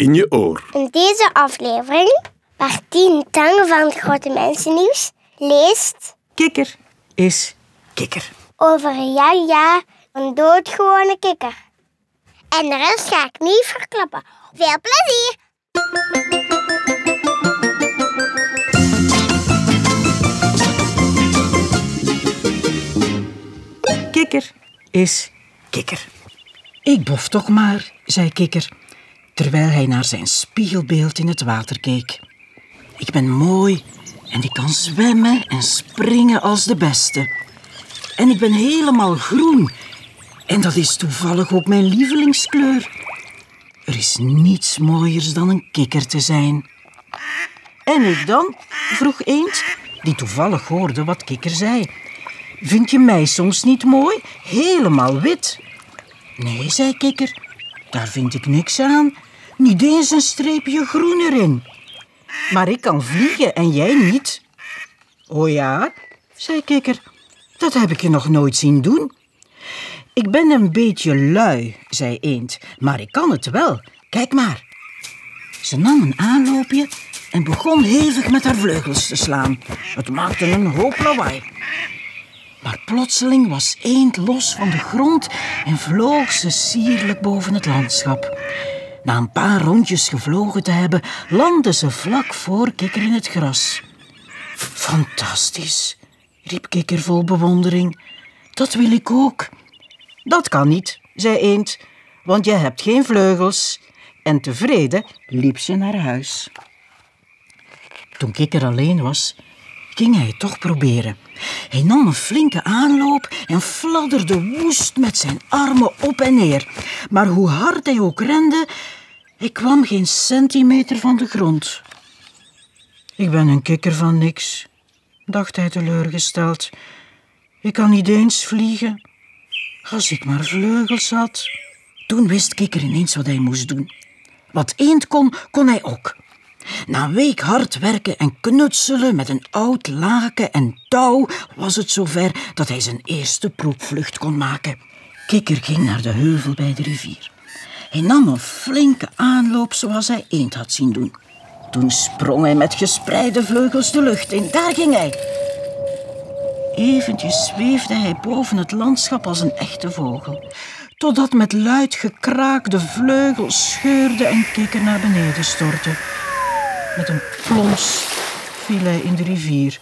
in je oor. In deze aflevering, waar Tien Tangen van het Grote Mensennieuws leest Kikker is kikker. over ja ja een doodgewone kikker. En de rest ga ik niet verklappen. Veel plezier! Kikker is kikker. Ik bof toch maar, zei Kikker, terwijl hij naar zijn spiegelbeeld in het water keek. Ik ben mooi en ik kan zwemmen en springen als de beste. En ik ben helemaal groen. En dat is toevallig ook mijn lievelingskleur. Er is niets mooiers dan een kikker te zijn. En ik dan? vroeg Eend, die toevallig hoorde wat Kikker zei. Vind je mij soms niet mooi? Helemaal wit. Nee, zei Kikker, daar vind ik niks aan. Niet eens een streepje groen erin. Maar ik kan vliegen en jij niet. O ja, zei Kikker, dat heb ik je nog nooit zien doen. Ik ben een beetje lui, zei Eend, maar ik kan het wel. Kijk maar. Ze nam een aanloopje en begon hevig met haar vleugels te slaan. Het maakte een hoop lawaai. Maar plotseling was Eend los van de grond en vloog ze sierlijk boven het landschap. Na een paar rondjes gevlogen te hebben, landde ze vlak voor Kikker in het gras. Fantastisch, riep Kikker vol bewondering. Dat wil ik ook. Dat kan niet, zei Eend, want je hebt geen vleugels. En tevreden liep ze naar huis. Toen Kikker alleen was, ging hij het toch proberen. Hij nam een flinke aanloop en fladderde woest met zijn armen op en neer. Maar hoe hard hij ook rende, hij kwam geen centimeter van de grond. Ik ben een kikker van niks, dacht hij teleurgesteld. Ik kan niet eens vliegen. Als ik maar vleugels had. Toen wist Kikker ineens wat hij moest doen. Wat eend kon, kon hij ook. Na een week hard werken en knutselen met een oud laken en touw was het zover dat hij zijn eerste proefvlucht kon maken. Kikker ging naar de heuvel bij de rivier. Hij nam een flinke aanloop zoals hij eend had zien doen. Toen sprong hij met gespreide vleugels de lucht in. Daar ging hij. Eventjes zweefde hij boven het landschap als een echte vogel. Totdat met luid gekraak de vleugels scheurde en kikker naar beneden stortte. Met een plons viel hij in de rivier.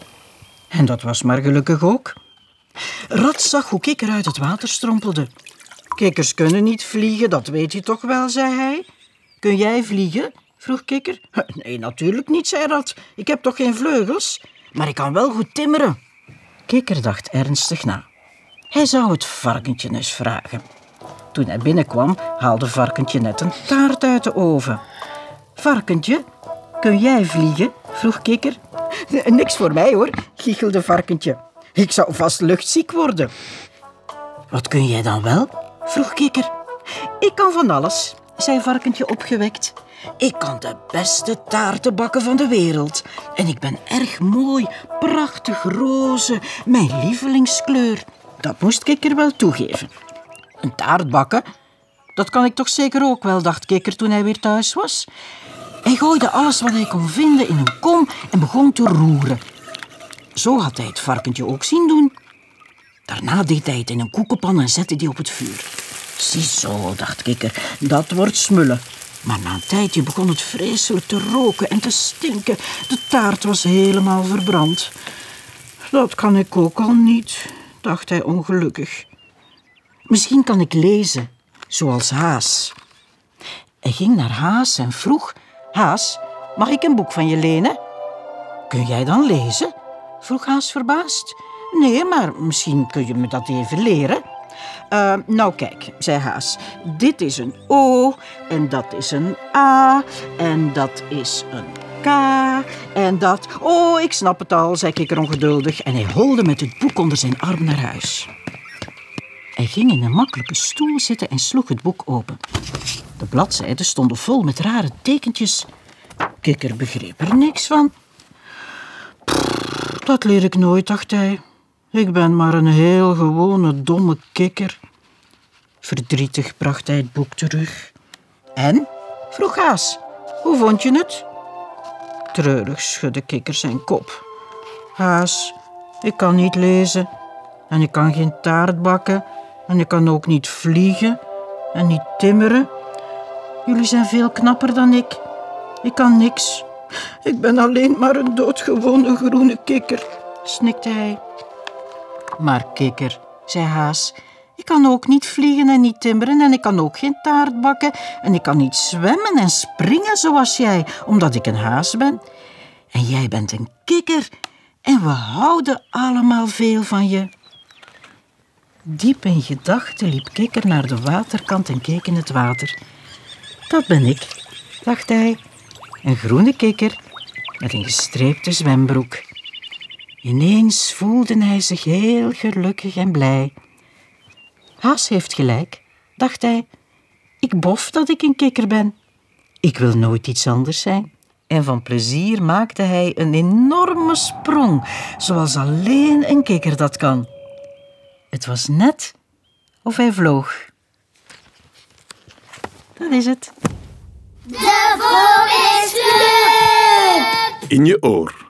En dat was maar gelukkig ook. Rat zag hoe Kikker uit het water strompelde. Kikkers kunnen niet vliegen, dat weet je toch wel, zei hij. Kun jij vliegen? vroeg Kikker. Nee, natuurlijk niet, zei Rat. Ik heb toch geen vleugels? Maar ik kan wel goed timmeren. Kikker dacht ernstig na. Hij zou het varkentje eens vragen. Toen hij binnenkwam, haalde varkentje net een taart uit de oven. Varkentje, kun jij vliegen? vroeg Kikker. Niks voor mij hoor, giechelde varkentje. Ik zou vast luchtziek worden. Wat kun jij dan wel? Vroeg Kikker. Ik kan van alles, zei varkentje opgewekt. Ik kan de beste taarten bakken van de wereld. En ik ben erg mooi, prachtig roze, mijn lievelingskleur. Dat moest Kikker wel toegeven. Een taart bakken? Dat kan ik toch zeker ook wel, dacht Kikker toen hij weer thuis was. Hij gooide alles wat hij kon vinden in een kom en begon te roeren. Zo had hij het varkentje ook zien doen. Daarna deed hij het in een koekenpan en zette die op het vuur. Ziezo, dacht Kikker, dat wordt smullen. Maar na een tijdje begon het vreselijk te roken en te stinken. De taart was helemaal verbrand. Dat kan ik ook al niet, dacht hij ongelukkig. Misschien kan ik lezen, zoals Haas. Hij ging naar Haas en vroeg: Haas, mag ik een boek van je lenen? Kun jij dan lezen? vroeg Haas verbaasd. Nee, maar misschien kun je me dat even leren. "Eh, nou, kijk, zei Haas. Dit is een O en dat is een A en dat is een K en dat... Oh, ik snap het al, zei Kikker ongeduldig en hij holde met het boek onder zijn arm naar huis. Hij ging in een makkelijke stoel zitten en sloeg het boek open. De bladzijden stonden vol met rare tekentjes. Kikker begreep er niks van. "Pff, Dat leer ik nooit, dacht hij. Ik ben maar een heel gewone, domme kikker. Verdrietig bracht hij het boek terug. En? vroeg Haas. Hoe vond je het? Treurig schudde Kikker zijn kop. Haas, ik kan niet lezen en ik kan geen taart bakken en ik kan ook niet vliegen en niet timmeren. Jullie zijn veel knapper dan ik. Ik kan niks. Ik ben alleen maar een doodgewone groene kikker, snikte hij. Maar kikker, zei Haas, ik kan ook niet vliegen en niet timmeren en ik kan ook geen taart bakken en ik kan niet zwemmen en springen zoals jij, omdat ik een haas ben. En jij bent een kikker en we houden allemaal veel van je. Diep in gedachten liep Kikker naar de waterkant en keek in het water. Dat ben ik, dacht hij, een groene kikker met een gestreepte zwembroek. Ineens voelde hij zich heel gelukkig en blij. Haas heeft gelijk, dacht hij. Ik bof dat ik een kikker ben. Ik wil nooit iets anders zijn. En van plezier maakte hij een enorme sprong, zoals alleen een kikker dat kan. Het was net of hij vloog. Dat is het. De Vogelclub! In je oor.